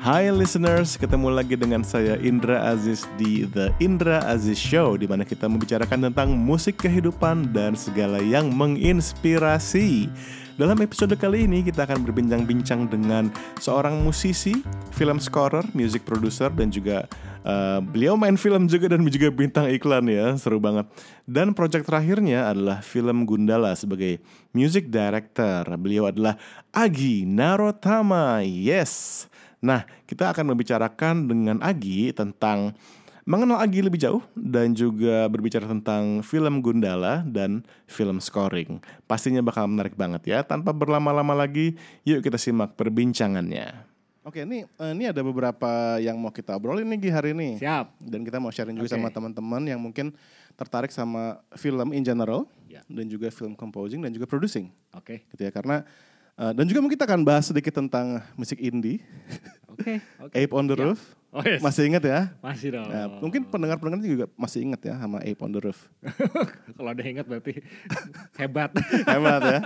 Hai listeners, ketemu lagi dengan saya Indra Aziz di The Indra Aziz Show di mana kita membicarakan tentang musik kehidupan dan segala yang menginspirasi. Dalam episode kali ini kita akan berbincang-bincang dengan seorang musisi, film scorer, music producer dan juga uh, beliau main film juga dan juga bintang iklan ya, seru banget. Dan proyek terakhirnya adalah film Gundala sebagai music director. Beliau adalah Agi Narotama. Yes. Nah, kita akan membicarakan dengan Agi tentang mengenal Agi lebih jauh dan juga berbicara tentang film Gundala dan film scoring. Pastinya bakal menarik banget ya. Tanpa berlama-lama lagi, yuk kita simak perbincangannya. Oke, ini eh, ini ada beberapa yang mau kita obrolin nih Gi, hari ini. Siap. Dan kita mau sharing juga Oke. sama teman-teman yang mungkin tertarik sama film in general Ya. dan juga film composing dan juga producing Oke. gitu ya. Karena eh, dan juga mungkin kita akan bahas sedikit tentang musik indie, Oke. Oke. Ape on the Ya. Roof. Oh, yes. Masih ingat ya? Masih dong. Nah, mungkin pendengar-pendengar juga masih ingat ya sama Ape on the Roof. kalau ada ingat berarti hebat. Hebat ya.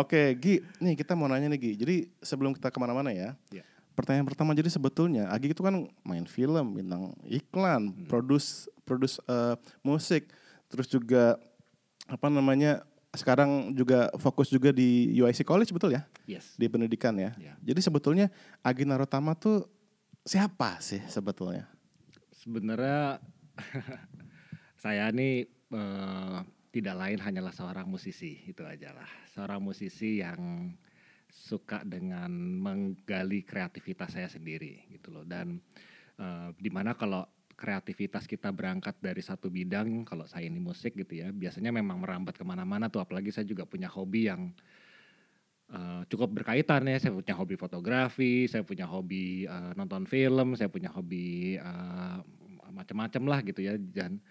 Oke, Gi, nih kita mau nanya nih Gi. Jadi sebelum kita ke mana-mana ya, Ya. pertanyaan pertama jadi sebetulnya Agi itu kan main film, bintang iklan, Hmm. produce, produce eh, musik, terus juga apa namanya sekarang juga fokus juga di UIC College betul ya yes. di pendidikan ya. Ya. Jadi sebetulnya Agi Narotama tuh siapa sih sebetulnya? Sebenarnya saya ini eh, tidak lain hanyalah seorang musisi itu aja lah. Seorang musisi yang suka dengan menggali kreativitas saya sendiri gitu loh. Dan eh, di mana kalau kreativitas kita berangkat dari satu bidang, kalau saya ini musik gitu ya, biasanya memang merambat ke mana-mana tuh. Apalagi saya juga punya hobi yang eh, cukup berkaitan ya. Saya punya hobi fotografi, saya punya hobi eh, nonton film, saya punya hobi eh, macam-macam lah gitu ya. Dan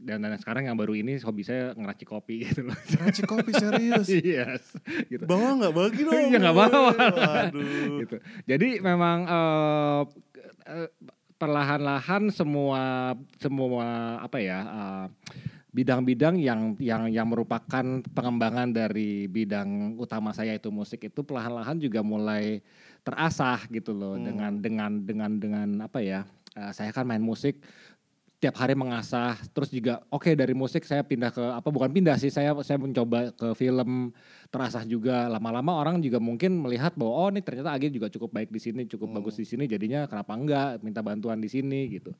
dan, dan sekarang yang baru ini hobi saya ngeracik kopi gitu loh. Raci kopi serius. yes, gitu. Bawa nggak bagi dong? Iya, nggak bawa. Waduh. gitu. Jadi memang eh, perlahan-lahan semua semua apa ya eh, bidang-bidang yang yang yang merupakan pengembangan dari bidang utama saya itu musik itu perlahan-lahan juga mulai terasah gitu loh Hmm. dengan dengan dengan dengan apa ya eh, saya kan main musik tiap hari mengasah terus juga oke dari musik saya pindah ke apa bukan pindah sih saya saya mencoba ke film terasah juga. Lama-lama orang juga mungkin melihat bahwa oh ini ternyata Agi juga cukup baik di sini cukup Hmm. bagus di sini jadinya kenapa enggak minta bantuan di sini gitu.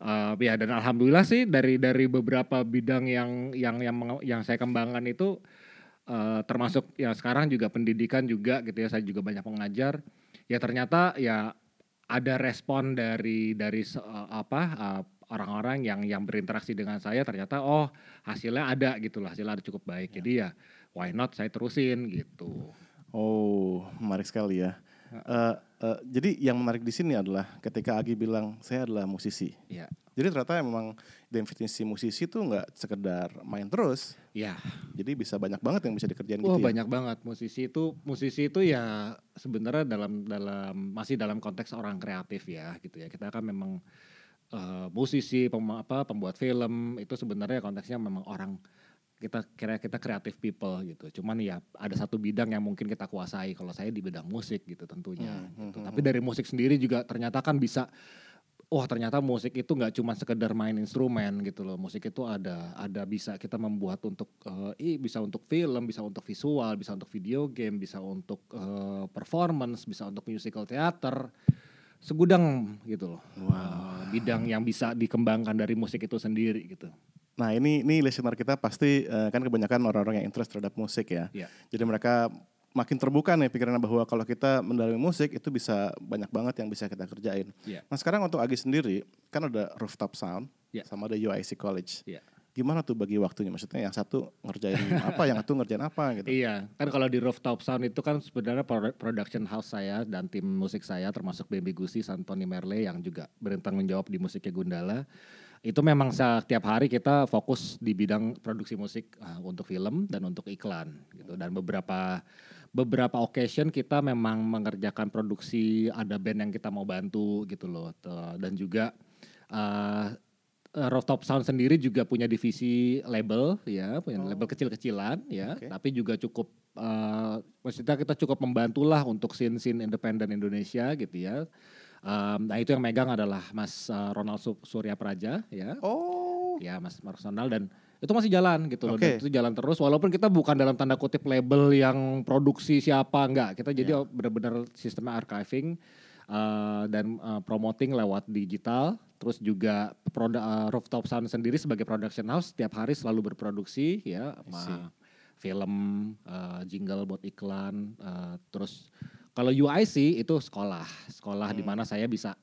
Eh, ya dan alhamdulillah sih dari dari beberapa bidang yang yang yang yang saya kembangkan itu eh, termasuk ya sekarang juga pendidikan juga gitu ya saya juga banyak mengajar. Ya ternyata ya ada respon dari dari eh, apa eh, orang-orang yang yang berinteraksi dengan saya ternyata oh hasilnya ada gitu lah hasilnya ada cukup baik jadi ya why not saya terusin gitu Oh, menarik sekali ya. Eh, eh, jadi yang menarik di sini adalah ketika Agi bilang saya adalah musisi. ya Jadi ternyata memang definisi musisi itu nggak sekedar main terus. ya Jadi bisa banyak banget yang bisa dikerjain gitu. ya. banyak banget musisi itu musisi itu ya sebenarnya dalam dalam masih dalam konteks orang kreatif ya gitu ya kita kan memang eh, musisi pem, apa pembuat film itu sebenarnya konteksnya memang orang kita kira kita kreatif people gitu cuman ya ada satu bidang yang mungkin kita kuasai kalau saya di bidang musik gitu tentunya Hmm, gitu. hmm, tapi dari musik sendiri juga ternyata kan bisa Wah ternyata musik itu nggak cuma sekedar main instrumen gitu loh. Musik itu ada ada bisa kita membuat untuk eh, ih, bisa untuk film, bisa untuk visual, bisa untuk video game, bisa untuk eh, performance, bisa untuk musical theater. Segudang gitu loh. Eh, bidang yang bisa dikembangkan dari musik itu sendiri gitu. Nah ini ini listener kita pasti eh, kan kebanyakan orang-orang yang interest terhadap musik ya. Iya. Jadi mereka makin terbuka nih pikirannya bahwa kalau kita mendalami musik itu bisa banyak banget yang bisa kita kerjain. Iya. Nah sekarang untuk Agi sendiri kan ada rooftop sound Iya. sama ada UIC College. Iya. Gimana tuh bagi waktunya? Maksudnya yang satu ngerjain apa, yang satu ngerjain apa gitu? Iya, kan kalau di Rooftop Sound itu kan sebenarnya pro- production house saya dan tim musik saya termasuk Baby Gusi, Santoni Merle yang juga bertanggung jawab di musiknya Gundala. Itu memang setiap hari kita fokus di bidang produksi musik uh, untuk film dan untuk iklan gitu dan beberapa beberapa occasion kita memang mengerjakan produksi ada band yang kita mau bantu gitu loh dan juga uh, Rooftop Sound sendiri juga punya divisi label ya, punya Oh. label kecil-kecilan ya, Oke. tapi juga cukup eh, maksudnya kita cukup membantu lah untuk scene-scene independen Indonesia gitu ya. Um, nah itu yang megang adalah Mas uh, Ronald Su- Surya Praja ya. Oh. Ya Mas Mas Ronald dan itu masih jalan gitu loh. Oke. Dan itu jalan terus walaupun kita bukan dalam tanda kutip label yang produksi siapa enggak. Kita jadi benar-benar sistemnya archiving uh, dan uh, promoting lewat digital. Terus juga produk uh, Rooftop Sound sendiri sebagai production house setiap hari selalu berproduksi ya ma- film, uh, jingle buat iklan, uh, terus kalau UIC itu sekolah, sekolah di mana saya bisa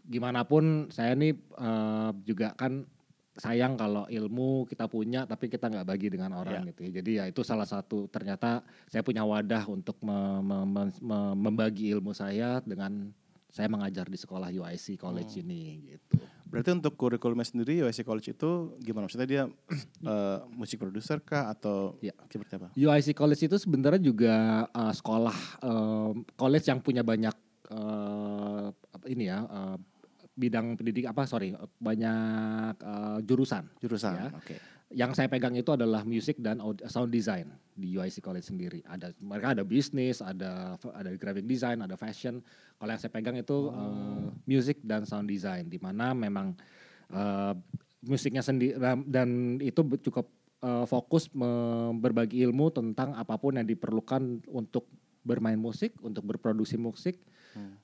gimana pun saya nih uh, juga kan sayang kalau ilmu kita punya tapi kita nggak bagi dengan orang gitu ya. Jadi ya itu salah satu ternyata saya punya wadah untuk me- me- me- me- membagi ilmu saya dengan saya mengajar di sekolah UIC College ini gitu. Berarti untuk kurikulumnya sendiri UIC College itu gimana? Maksudnya dia eh, musik produser kah atau Ya. seperti apa? UIC College itu sebenarnya juga uh, sekolah um, college yang punya banyak uh, apa ini ya uh, bidang pendidik apa sorry uh, banyak uh, jurusan. Jurusan. Ya. Oke. Yang saya pegang itu adalah music dan sound design di UIC College sendiri. Ada mereka ada bisnis, ada ada graphic design, ada fashion. Kalau yang saya pegang itu uh, music dan sound design di mana memang uh, musiknya sendiri dan itu cukup uh, fokus berbagi ilmu tentang apa pun yang diperlukan untuk bermain musik, untuk berproduksi musik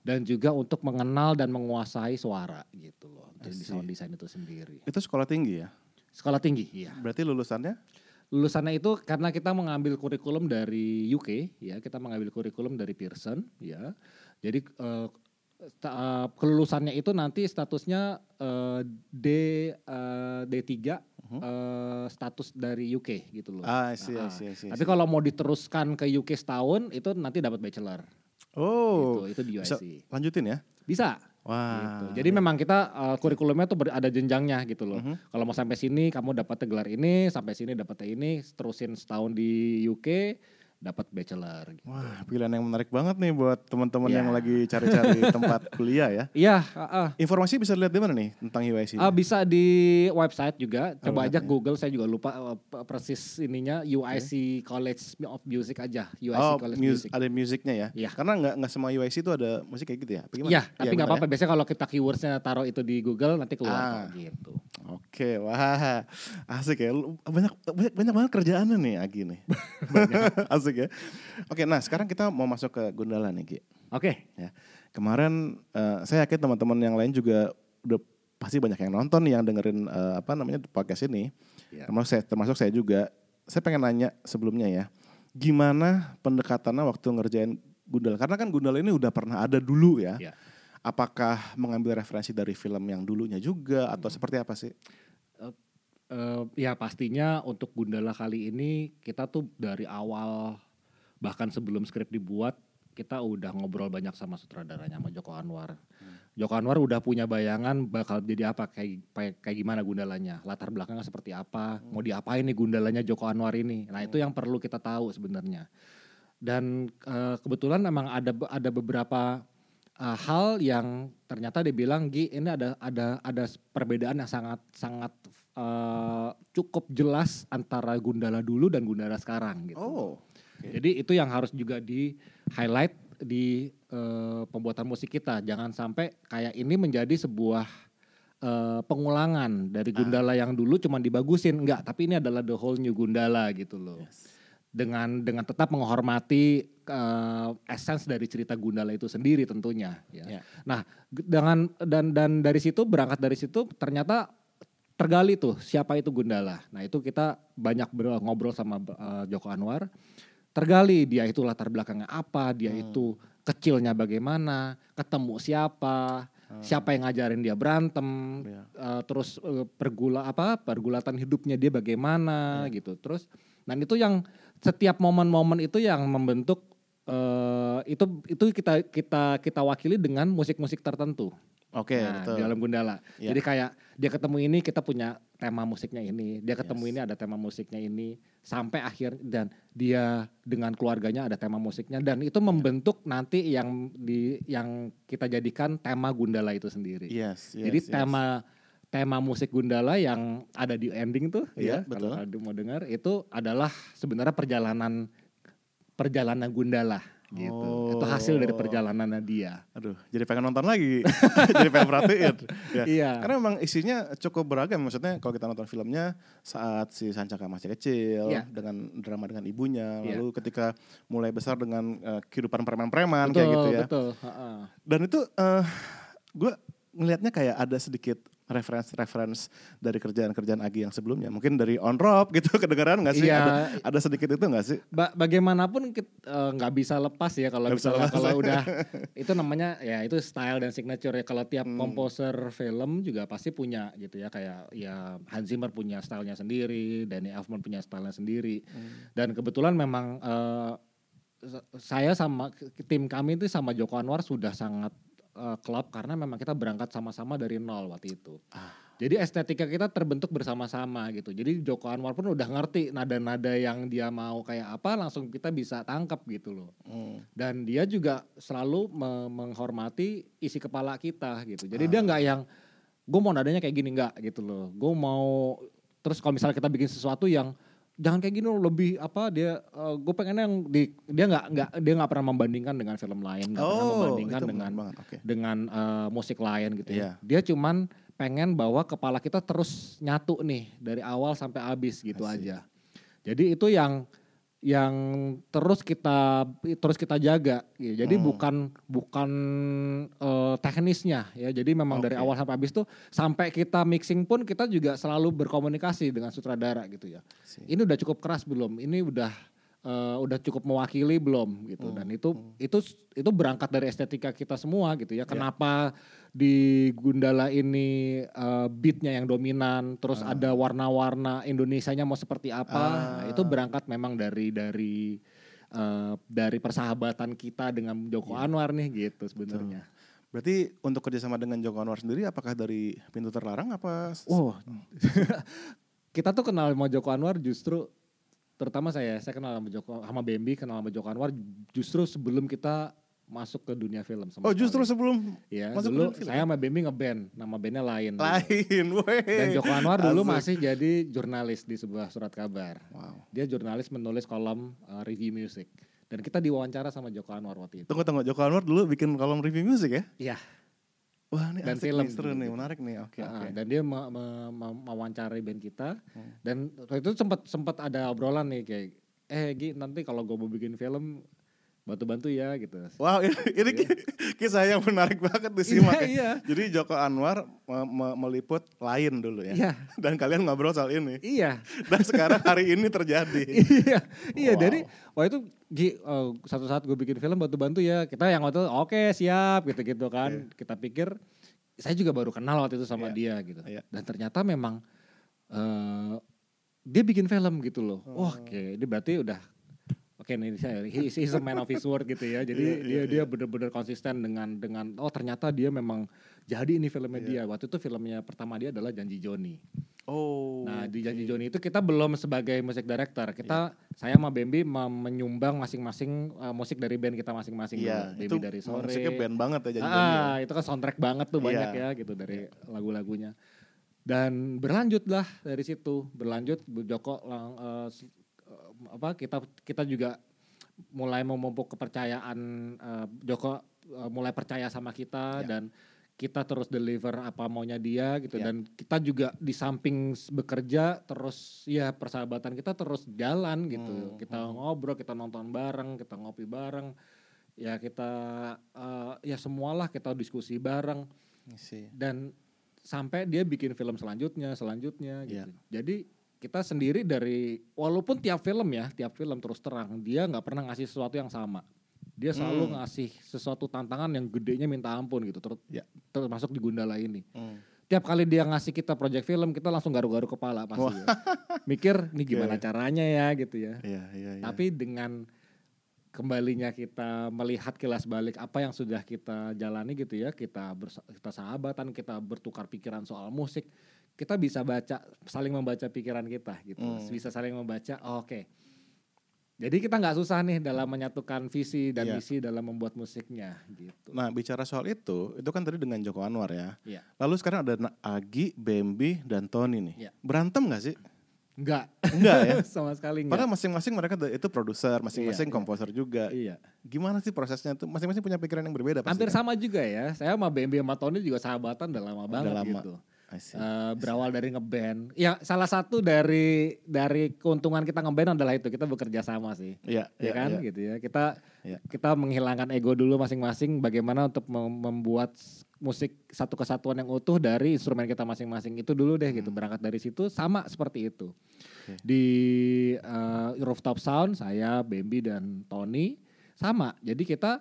dan juga untuk mengenal dan menguasai suara gitu loh. I Di see. sound design itu sendiri. Itu sekolah tinggi ya? Sekolah tinggi, iya Berarti lulusannya? lulusannya itu karena kita mengambil kurikulum dari UK ya kita mengambil kurikulum dari Pearson ya jadi sta- eh, kelulusannya itu nanti statusnya eh, D eh, D3 eh, status dari UK gitu loh. Ah, see, I Ah, see, Tapi kalau mau diteruskan ke UK setahun itu nanti dapat bachelor. Oh, gitu, itu di bisa UIC. lanjutin ya? Bisa. Wah. gitu. Jadi memang kita uh, kurikulumnya tuh ada jenjangnya gitu loh. Mhm. Kalau mau sampai sini kamu dapat gelar ini, sampai sini dapat ini, terusin setahun di UK dapat bachelor. Gitu. Wah, pilihan yang menarik banget nih buat teman-teman Ya. yang lagi cari-cari tempat kuliah ya. Iya, uh, uh. Informasi bisa dilihat di mana nih tentang UIC? ini? Ah, bisa di website juga. Coba Oh, aja website. Google, saya juga lupa uh, persis ininya UIC College of Music aja. UIC oh, College mus- Music. ada musiknya ya? Iya. Karena nggak nggak semua UIC itu ada musik kayak gitu ya? Iya, tapi nggak benar apa-apa. Biasanya kalau kita keywordsnya taruh itu di Google nanti keluar Ah. gitu. Oke, wah asik ya. Banyak banyak, banyak banget kerjaannya nih Agi nih. asik ya. Oke, nah sekarang kita mau masuk ke Gundala nih Gi. Oke. Ya. Kemarin eh, saya yakin teman-teman yang lain juga udah pasti banyak yang nonton yang dengerin eh, apa namanya podcast ini. Ya. Termasuk saya, termasuk saya juga. Saya pengen nanya sebelumnya ya, gimana pendekatannya waktu ngerjain Gundala? Karena kan Gundala ini udah pernah ada dulu ya. Ya. Apakah mengambil referensi dari film yang dulunya juga atau seperti apa sih? Eh, ya pastinya untuk Gundala kali ini kita tuh dari awal bahkan sebelum skrip dibuat kita udah ngobrol banyak sama sutradaranya sama Joko Anwar. Joko Anwar udah punya bayangan bakal jadi apa kayak kayak, gimana Gundalanya, latar belakangnya seperti apa, mau diapain nih Gundalanya Joko Anwar ini. Nah itu yang perlu kita tahu sebenarnya. Dan eh, kebetulan memang ada ada beberapa uh, hal yang ternyata dia bilang Gi ini ada ada ada perbedaan yang sangat sangat uh, cukup jelas antara Gundala dulu dan Gundala sekarang gitu. Oh, Jadi itu yang harus juga di highlight di uh, pembuatan musik kita. Jangan sampai kayak ini menjadi sebuah uh, pengulangan dari Gundala yang dulu cuma dibagusin enggak, tapi ini adalah the whole new Gundala gitu loh dengan dengan tetap menghormati uh, essence dari cerita Gundala itu sendiri tentunya ya. Ya. Nah, dengan dan dan dari situ berangkat dari situ ternyata tergali tuh siapa itu Gundala. Nah, itu kita banyak ngobrol sama uh, Joko Anwar. Tergali dia itu latar belakangnya apa, dia itu kecilnya bagaimana, ketemu siapa, siapa yang ngajarin dia berantem, Ya. uh, terus uh, pergula apa pergulatan hidupnya dia bagaimana gitu. Terus dan itu yang setiap momen-momen itu yang membentuk eh itu itu kita kita kita wakili dengan musik-musik tertentu. oke Nah, betul. di dalam Gundala. Iya. Jadi kayak dia ketemu ini kita punya tema musiknya ini, dia ketemu Yes. ini ada tema musiknya ini sampai akhir dan dia dengan keluarganya ada tema musiknya dan itu membentuk nanti yang di yang kita jadikan tema Gundala itu sendiri. Yes, yes, Jadi yes. tema tema musik Gundala yang ada di ending tuh Iya, ya kalau betul. ada mau dengar itu adalah sebenarnya perjalanan perjalanan Gundala gitu. Oh. Itu hasil dari perjalanannya dia. Aduh, jadi pengen nonton lagi. jadi pengen perhatiin. Ya. Iya. Karena memang isinya cukup beragam. Maksudnya kalau kita nonton filmnya saat si Sancaka masih kecil Iya. dengan drama dengan ibunya, Iya. lalu ketika mulai besar dengan eh, kehidupan preman-preman betul, kayak gitu ya. betul. Ha-ha. Dan itu eh gue ngelihatnya kayak ada sedikit reference-reference dari kerjaan-kerjaan Agi yang sebelumnya. Mungkin dari on rob gitu kedengaran nggak sih? Iya. Ada, ada sedikit itu nggak sih? Ba- bagaimanapun eh, nggak bisa lepas ya kalau misalnya kalau udah itu namanya ya itu style dan signature ya kalau tiap Hmm. komposer film juga pasti punya gitu ya kayak ya Hans Zimmer punya stylenya sendiri, Danny Elfman punya stylenya sendiri Hmm. dan kebetulan memang sa- saya sama tim kami itu sama Joko Anwar sudah sangat eh, klop karena memang kita berangkat sama-sama dari nol waktu itu. Ah. Jadi estetika kita terbentuk bersama-sama gitu. Jadi Joko Anwar pun udah ngerti nada-nada yang dia mau kayak apa langsung kita bisa tangkap gitu loh. Hmm. Dan dia juga selalu me- menghormati isi kepala kita gitu. Jadi dia Ah. nggak yang gue mau nadanya kayak gini nggak gitu loh. Gue mau terus kalau misalnya kita bikin sesuatu yang jangan kayak gini loh lebih apa dia gue pengennya yang di dia nggak nggak dia nggak pernah membandingkan dengan film lain nggak pernah Oh, membandingkan itu dengan. Oke. dengan eh, musik lain gitu Iya. ya. Dia cuman pengen bahwa kepala kita terus nyatu nih dari awal sampai habis gitu aja. Jadi itu yang yang terus kita terus kita jaga. gitu. Jadi Hmm. bukan bukan eh, teknisnya ya. Jadi memang dari Oke. awal sampai habis tuh sampai kita mixing pun kita juga selalu berkomunikasi dengan sutradara gitu ya. Si. Ini udah cukup keras belum? Ini udah eh, udah cukup mewakili belum gitu. Hmm, Dan itu hmm. itu itu berangkat dari estetika kita semua gitu ya. Kenapa di Gundala ini eh, beatnya yang dominan, terus Ah. ada warna-warna Indonesianya mau seperti apa? Nah, Ah. itu berangkat memang dari dari eh, dari persahabatan kita dengan Joko Iya. Anwar nih gitu sebenarnya. Berarti untuk kerjasama dengan Joko Anwar sendiri, apakah dari pintu terlarang apa? Oh, kita tuh kenal sama Joko Anwar justru terutama saya, saya kenal sama Joko sama Bambi, kenal sama Joko Anwar justru sebelum kita masuk ke dunia film sama Oh justru sekali. sebelum ya, masuk ke dulu dunia film? saya sama Bambi ngeband, nama bandnya lain. lain, weh. Dan Joko Anwar dulu Asik. masih jadi jurnalis di sebuah surat kabar. Wow. Dia jurnalis menulis kolom uh, review music. Dan kita diwawancara sama Joko Anwar waktu itu. Tunggu tunggu, Joko Anwar dulu bikin kolom review musik ya? Iya. Wah ini Dan asik film nih, seru nih, menarik nih. Oke Uh, oke. Dan dia me- me- me- mewawancarai band kita. Hmm. Dan waktu itu sempat sempat ada obrolan nih kayak, eh Gi nanti kalau gue mau bikin film bantu-bantu ya gitu. Wow ini, ini ki- kisah yang menarik banget disimak ya. iya. Jadi Joko Anwar me- me- meliput lain dulu ya. Iya. Dan kalian ngobrol soal ini. Iya. Dan sekarang hari ini terjadi. iya. Iya Wow. jadi waktu itu Gi eh, satu saat gue bikin film bantu-bantu ya. Kita yang waktu itu oke siap gitu-gitu kan. Kita pikir saya juga baru kenal waktu itu sama Iya. dia gitu. Iya. Dan ternyata memang eh dia bikin film gitu loh. Oh. Oke, ini berarti udah oke nih saya he- he's a man of his word gitu ya. Jadi Iya, iya, dia dia bener-bener konsisten dengan dengan oh ternyata dia memang jadi ini filmnya Iya. dia. Waktu itu filmnya pertama dia adalah Janji Joni. Oh. Nah di Janji Joni itu kita belum sebagai music director. Kita Iya. saya sama Bambi menyumbang masing-masing uh, musik dari band kita masing-masing. Iya, dulu. itu dari sore. musiknya band banget ya jadi Ah, itu kan soundtrack banget tuh banyak Iya. ya gitu dari lagu-lagunya. Dan berlanjutlah dari situ, berlanjut Bu Joko lang- eh, apa kita kita juga mulai memupuk kepercayaan eh, Joko eh, mulai percaya sama kita Iya. dan kita terus deliver apa maunya dia gitu Iya. dan kita juga di samping bekerja terus ya persahabatan kita terus jalan gitu. Hmm, Kita ngobrol, kita nonton bareng, kita ngopi bareng. Ya kita eh, ya semualah kita diskusi bareng dan sampai dia bikin film selanjutnya selanjutnya gitu. Iya. Jadi kita sendiri dari walaupun tiap film ya tiap film terus terang dia nggak pernah ngasih sesuatu yang sama. Dia selalu Hmm. ngasih sesuatu tantangan yang gedenya minta ampun gitu. Ter- Ya. Termasuk di Gundala ini. Hmm. Tiap kali dia ngasih kita project film kita langsung garu-garu kepala pasti. ya. Mikir nih gimana Oke. caranya ya gitu ya. Iya iya iya. Tapi dengan kembalinya kita melihat kilas balik apa yang sudah kita jalani gitu ya, kita bersa- kita sahabatan, kita bertukar pikiran soal musik, kita bisa baca saling membaca pikiran kita gitu, Hmm. bisa saling membaca. oh, Oke, jadi kita nggak susah nih dalam menyatukan visi dan Iya. misi dalam membuat musiknya gitu. Nah bicara soal itu, itu kan tadi dengan Joko Anwar ya. Iya. Lalu sekarang ada Agi, Bambi, dan Tony nih. Iya. Berantem gak sih? Enggak. Enggak ya? Sama sekali enggak. Padahal masing-masing mereka itu produser, masing-masing Iya, komposer juga. Iya. Gimana sih prosesnya tuh? Masing-masing punya pikiran yang berbeda pasti. Hampir kan? sama juga ya. Saya sama BMB sama Tony juga sahabatan udah lama banget lama. gitu. Eh, berawal dari ngeband. Ya salah satu dari dari keuntungan kita ngeband adalah itu kita bekerja sama sih. Iya, ya iya, kan iya. gitu ya. Kita Iya. kita menghilangkan ego dulu masing-masing bagaimana untuk mem- membuat musik satu kesatuan yang utuh dari instrumen kita masing-masing. Itu dulu deh gitu. Berangkat dari situ sama seperti itu. Hmm. Oke. Di eh, Rooftop Sound saya, Bambi dan Tony sama. Jadi kita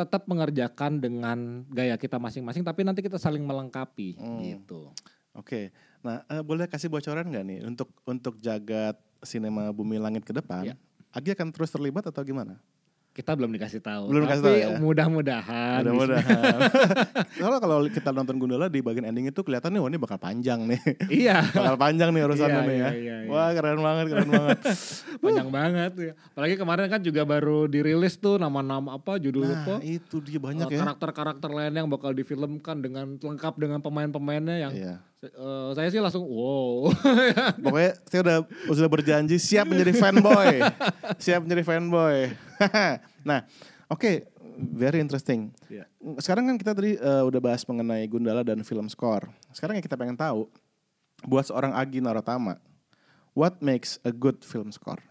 tetap mengerjakan dengan gaya kita masing-masing tapi nanti kita saling melengkapi Hmm. gitu. Oke. Nah, eh, boleh kasih bocoran nggak nih untuk untuk jagat sinema Bumi Langit ke depan? Iya. Agi akan terus terlibat atau gimana? Kita belum dikasih tahu. Belum dikasih tahu ya? mudah-mudahan. Mudah-mudahan. Soalnya kalau kita nonton Gundala di bagian ending itu kelihatan nih, wah ini bakal panjang nih. Iya. bakal panjang nih urusannya Iya, nih ya. iya, iya, iya. Wah keren banget, keren banget. Panjang banget ya. Apalagi kemarin kan juga baru dirilis tuh nama-nama apa judul Nah apa. itu dia banyak eh, ya. Karakter-karakter lain yang bakal difilmkan dengan lengkap dengan pemain-pemainnya yang Iya. Eh, saya sih langsung wow. Pokoknya saya udah sudah berjanji siap menjadi fanboy. siap menjadi fanboy. nah, oke, very interesting. Iya. Sekarang kan kita tadi eh, udah bahas mengenai Gundala dan film score. Sekarang yang kita pengen tahu buat seorang Agi Naratama, what makes a good film score?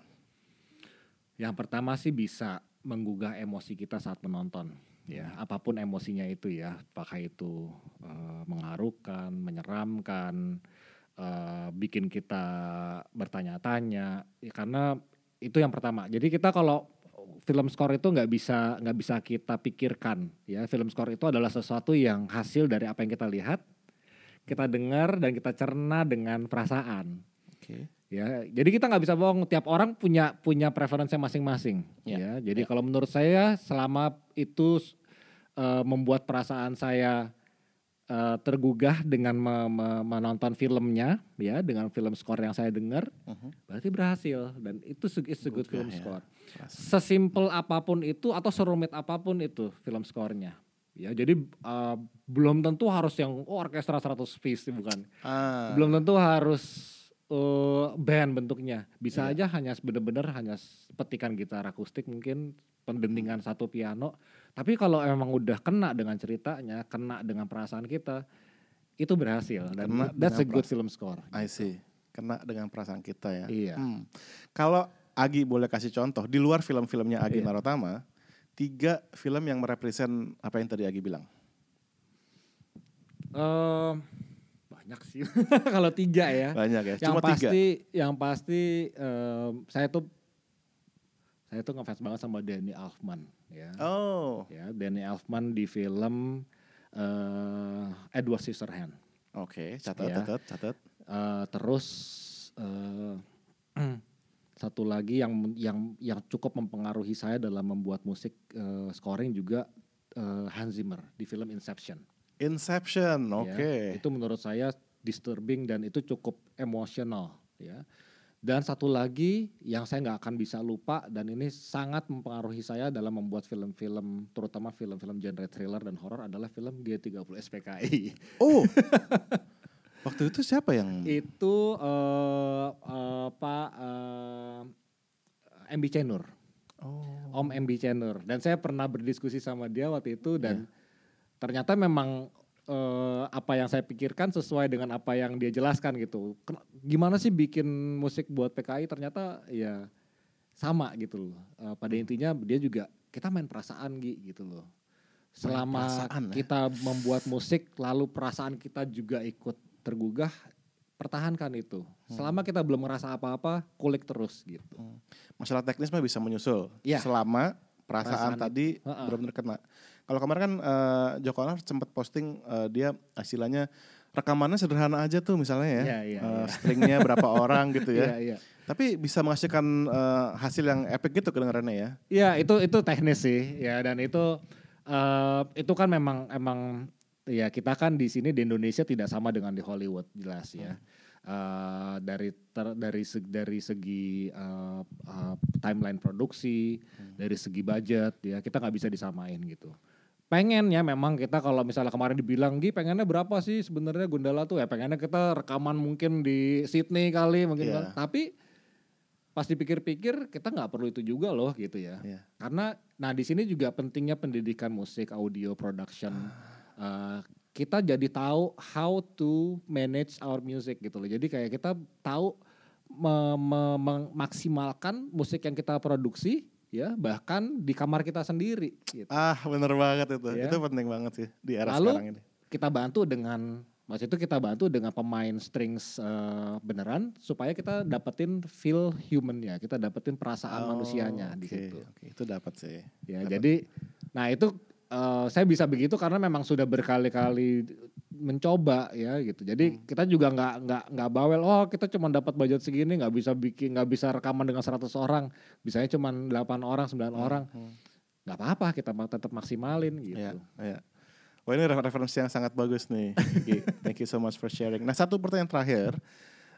yang pertama sih bisa menggugah emosi kita saat menonton. Ya, apa pun emosinya itu ya, apakah itu eh, mengharukan, menyeramkan, eh, bikin kita bertanya-tanya, ya, karena itu yang pertama. Jadi kita kalau film score itu nggak bisa nggak bisa kita pikirkan, ya. Film score itu adalah sesuatu yang hasil dari apa yang kita lihat, kita dengar dan kita cerna dengan perasaan. Oke. Ya, jadi kita nggak bisa bohong. Tiap orang punya punya preferensi masing-masing. Ya, Ya, jadi kalau menurut saya selama itu eh, membuat perasaan saya eh, tergugah dengan me- me- menonton filmnya, ya, dengan film score yang saya dengar, Mhm. berarti berhasil. Dan itu it's a good Gugah film ya. score. Sesimpel apa pun itu atau serumit apa pun itu film skornya. Ya, jadi eh, belum tentu harus yang oh, orkestra 100 piece bukan Ah, belum tentu harus eh, band bentuknya bisa Iya. aja hanya bener-bener hanya petikan gitar akustik mungkin pendentingan satu piano tapi kalau emang udah kena dengan ceritanya kena dengan perasaan kita itu berhasil dan Kena that's a good film score I see. Kena dengan perasaan kita ya. Iya. Hmm. Kalau Agi boleh kasih contoh di luar film-filmnya Agi Iya. Narotama, tiga film yang merepresent apa yang tadi Agi bilang. Eh, banyak sih kalau tiga ya Banyak ya. yang Cuma pasti tiga. yang pasti eh, saya tuh saya tuh ngefans banget sama Danny Elfman ya Oh, ya Danny Elfman di film eh Edward Scissorhands oke. Catat, Iya. catat, catat. Eh, terus eh, satu lagi yang yang yang cukup mempengaruhi saya dalam membuat musik eh, scoring juga eh, Hans Zimmer di film Inception Inception, ya. oke. itu menurut saya disturbing dan itu cukup emosional ya dan satu lagi yang saya nggak akan bisa lupa dan ini sangat mempengaruhi saya dalam membuat film-film terutama film-film genre thriller dan horor adalah film G30 SPKI Oh, waktu itu siapa yang? itu eh eh, Pak eh, MB Cenur Oh, Om MB Cenur dan saya pernah berdiskusi sama dia waktu itu dan Iya. ternyata memang eh, apa yang saya pikirkan sesuai dengan apa yang dia jelaskan gitu. Ken- Gimana sih bikin musik buat PKI ternyata ya sama gitu loh. Eh, pada Hmm. intinya dia juga kita main perasaan Gi, gitu loh. Selama perasaan, ya. kita membuat musik lalu perasaan kita juga ikut tergugah pertahankan itu. Hmm. Selama kita belum merasa apa-apa, kulik terus gitu. masalah teknis mah bisa menyusul. Iya. Selama perasaan, Perasaan tadi benar-benar kena. Kalau kemarin kan eh, Joko Anwar sempat posting eh, dia istilahnya rekamannya sederhana aja tuh misalnya ya. Iya, iya, Eh, iya. stringnya berapa orang gitu ya. Iya, iya. Tapi bisa menghasilkan eh, hasil yang epic gitu kedengarannya ya. Iya itu itu teknis sih ya dan itu eh itu kan memang emang ya kita kan di sini di Indonesia tidak sama dengan di Hollywood jelas ya Eh, dari ter- dari segi, dari segi eh, eh, timeline produksi dari segi budget ya kita nggak bisa disamain gitu pengen ya memang kita kalau misalnya kemarin dibilang Gi pengennya berapa sih sebenarnya Gundala tuh ya pengennya kita rekaman mungkin di Sydney kali mungkin Iya. kan. tapi pas dipikir-pikir kita nggak perlu itu juga loh gitu ya Iya. karena nah di sini juga pentingnya pendidikan musik audio production Eh, kita jadi tahu how to manage our music gitu loh jadi kayak kita tahu me- me- memaksimalkan musik yang kita produksi ya bahkan di kamar kita sendiri gitu. Ah, bener banget itu. Iya. Itu penting banget sih di era Lalu sekarang ini. kita bantu dengan Mas itu kita bantu dengan pemain strings eh, beneran supaya kita dapetin feel human ya, kita dapetin perasaan Oh, manusianya di oke, situ. Oke, itu dapat sih. Ya, jadi nah itu eh, saya bisa begitu karena memang sudah berkali-kali mencoba ya gitu. Jadi kita juga nggak nggak nggak bawel. Oh kita cuma dapat budget segini, nggak bisa bikin nggak bisa rekaman dengan 100 orang, bisanya cuma 8 orang, 9 orang. Hmm. nggak apa-apa kita tetap maksimalin gitu. Iya, iya. Wah ini refer- referensi yang sangat bagus nih. Thank you so much for sharing. Nah satu pertanyaan terakhir.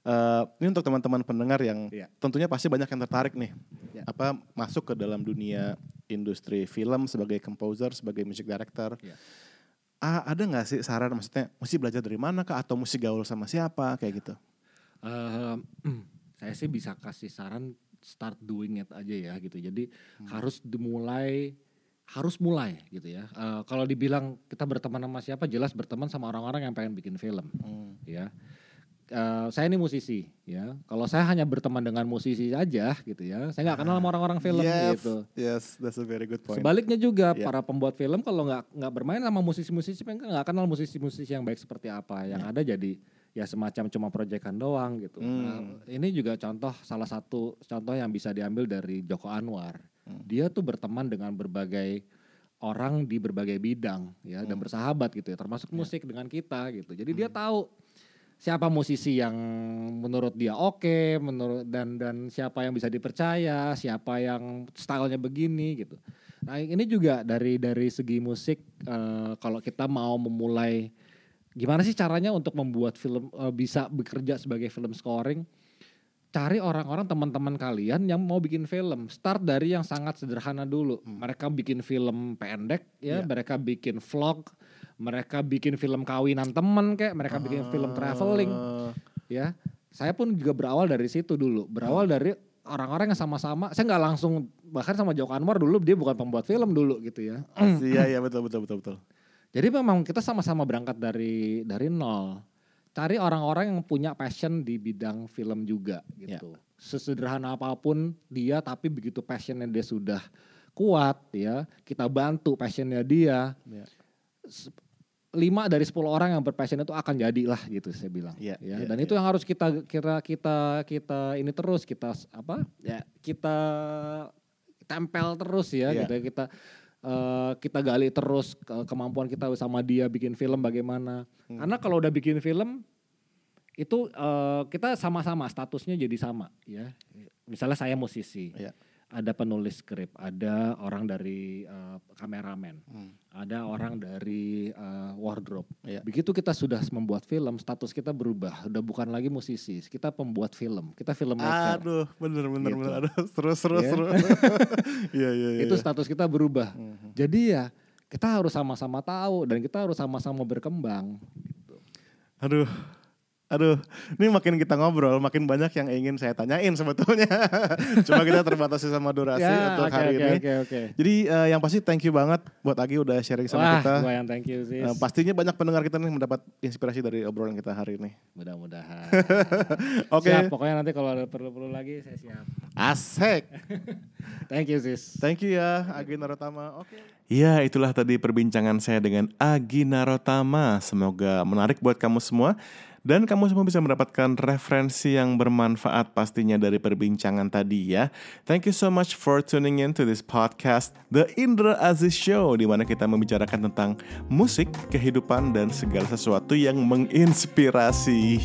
Eh, ini untuk teman-teman pendengar yang Iya. tentunya pasti banyak yang tertarik nih. Iya. Apa masuk ke dalam dunia industri film sebagai composer, sebagai music director. Iya. Ah, ada nggak sih saran maksudnya mesti belajar dari mana kah atau mesti gaul sama siapa kayak gitu? Eh, saya sih bisa kasih saran start doing it aja ya gitu. Jadi harus dimulai harus mulai gitu ya. Eh, kalau dibilang kita berteman sama siapa, jelas berteman sama orang-orang yang pengen bikin film Hmm. ya. Eh, saya ini musisi ya. Kalau saya hanya berteman dengan musisi aja gitu ya, saya nggak kenal sama orang-orang film yes, gitu. Yes, that's a very good point. Sebaliknya juga Iya. para pembuat film kalau nggak nggak bermain sama musisi-musisi mereka nggak kenal musisi-musisi yang baik seperti apa. Yang ada jadi ya semacam cuma proyekan doang gitu. Hmm. Nah, ini juga contoh salah satu contoh yang bisa diambil dari Joko Anwar. Dia tuh berteman dengan berbagai orang di berbagai bidang ya dan bersahabat gitu ya termasuk musik dengan kita gitu. Jadi dia tahu siapa musisi yang menurut dia oke, menurut dan dan siapa yang bisa dipercaya, siapa yang stylenya begini gitu. Nah ini juga dari dari segi musik eh, kalau kita mau memulai gimana sih caranya untuk membuat film eh, bisa bekerja sebagai film scoring? Cari orang-orang teman-teman kalian yang mau bikin film. Start dari yang sangat sederhana dulu. Mereka bikin film pendek ya, Iya. mereka bikin vlog, mereka bikin film kawinan temen kayak, mereka bikin film traveling. Eh, ya saya pun juga berawal dari situ dulu. Berawal dari orang-orang yang sama-sama saya nggak langsung bahkan sama Joko Anwar dulu dia bukan pembuat film dulu gitu ya. Iya, iya betul betul betul betul. jadi memang kita sama-sama berangkat dari dari nol. Cari orang-orang yang punya passion di bidang film juga gitu. Sesederhana apa pun dia tapi begitu passionnya dia sudah kuat ya kita bantu passionnya dia. Iya. Lima dari 10 orang yang berpassion itu akan jadilah gitu saya bilang Iya, ya iya, dan iya. itu yang harus kita kira kita kita ini terus kita apa ya kita tempel terus ya Iya. gitu ya. kita eh, kita gali terus ke- kemampuan kita sama dia bikin film bagaimana Hmm. karena kalau udah bikin film itu eh, kita sama-sama statusnya jadi sama ya misalnya saya musisi Iya. Ada penulis skrip ada orang dari eh, kameramen Hmm. ada orang dari eh, wardrobe. Iya. Begitu kita sudah membuat film, status kita berubah. Udah bukan lagi musisi, kita pembuat film. Kita filmmaker. Aduh, bener bener Gitu. bener. Aduh, seru seru Iya. seru. Iya iya iya. Itu iya. status kita berubah. Mhm. Jadi ya kita harus sama-sama tahu dan kita harus sama-sama berkembang. Aduh. Aduh, ini makin kita ngobrol, makin banyak yang ingin saya tanyain sebetulnya. Cuma kita terbatasi sama durasi untuk Ya, oke, hari oke, ini. Oke, oke. Jadi eh, yang pasti thank you banget buat Agi udah sharing sama Wah, kita. gua yang thank you sis. Eh, pastinya banyak pendengar kita nih mendapat inspirasi dari obrolan kita hari ini. Mudah-mudahan. Oke, Siap, pokoknya nanti kalau ada perlu-perlu lagi saya siap. asik. Thank you sis. Thank you ya Agi Narotama. Oke. Ya, itulah tadi perbincangan saya dengan Agi Narotama. Semoga menarik buat kamu semua. Dan kamu semua bisa mendapatkan referensi yang bermanfaat pastinya dari perbincangan tadi ya. Thank you so much for tuning in to this podcast, The Indra Aziz Show, di mana kita membicarakan tentang musik, kehidupan, dan segala sesuatu yang menginspirasi.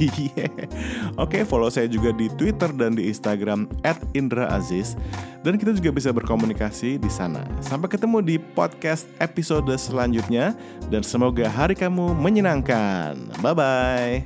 Oke, follow saya juga di Twitter dan di Instagram @indraaziz. Dan kita juga bisa berkomunikasi di sana. Sampai ketemu di podcast episode selanjutnya dan semoga hari kamu menyenangkan. Bye bye.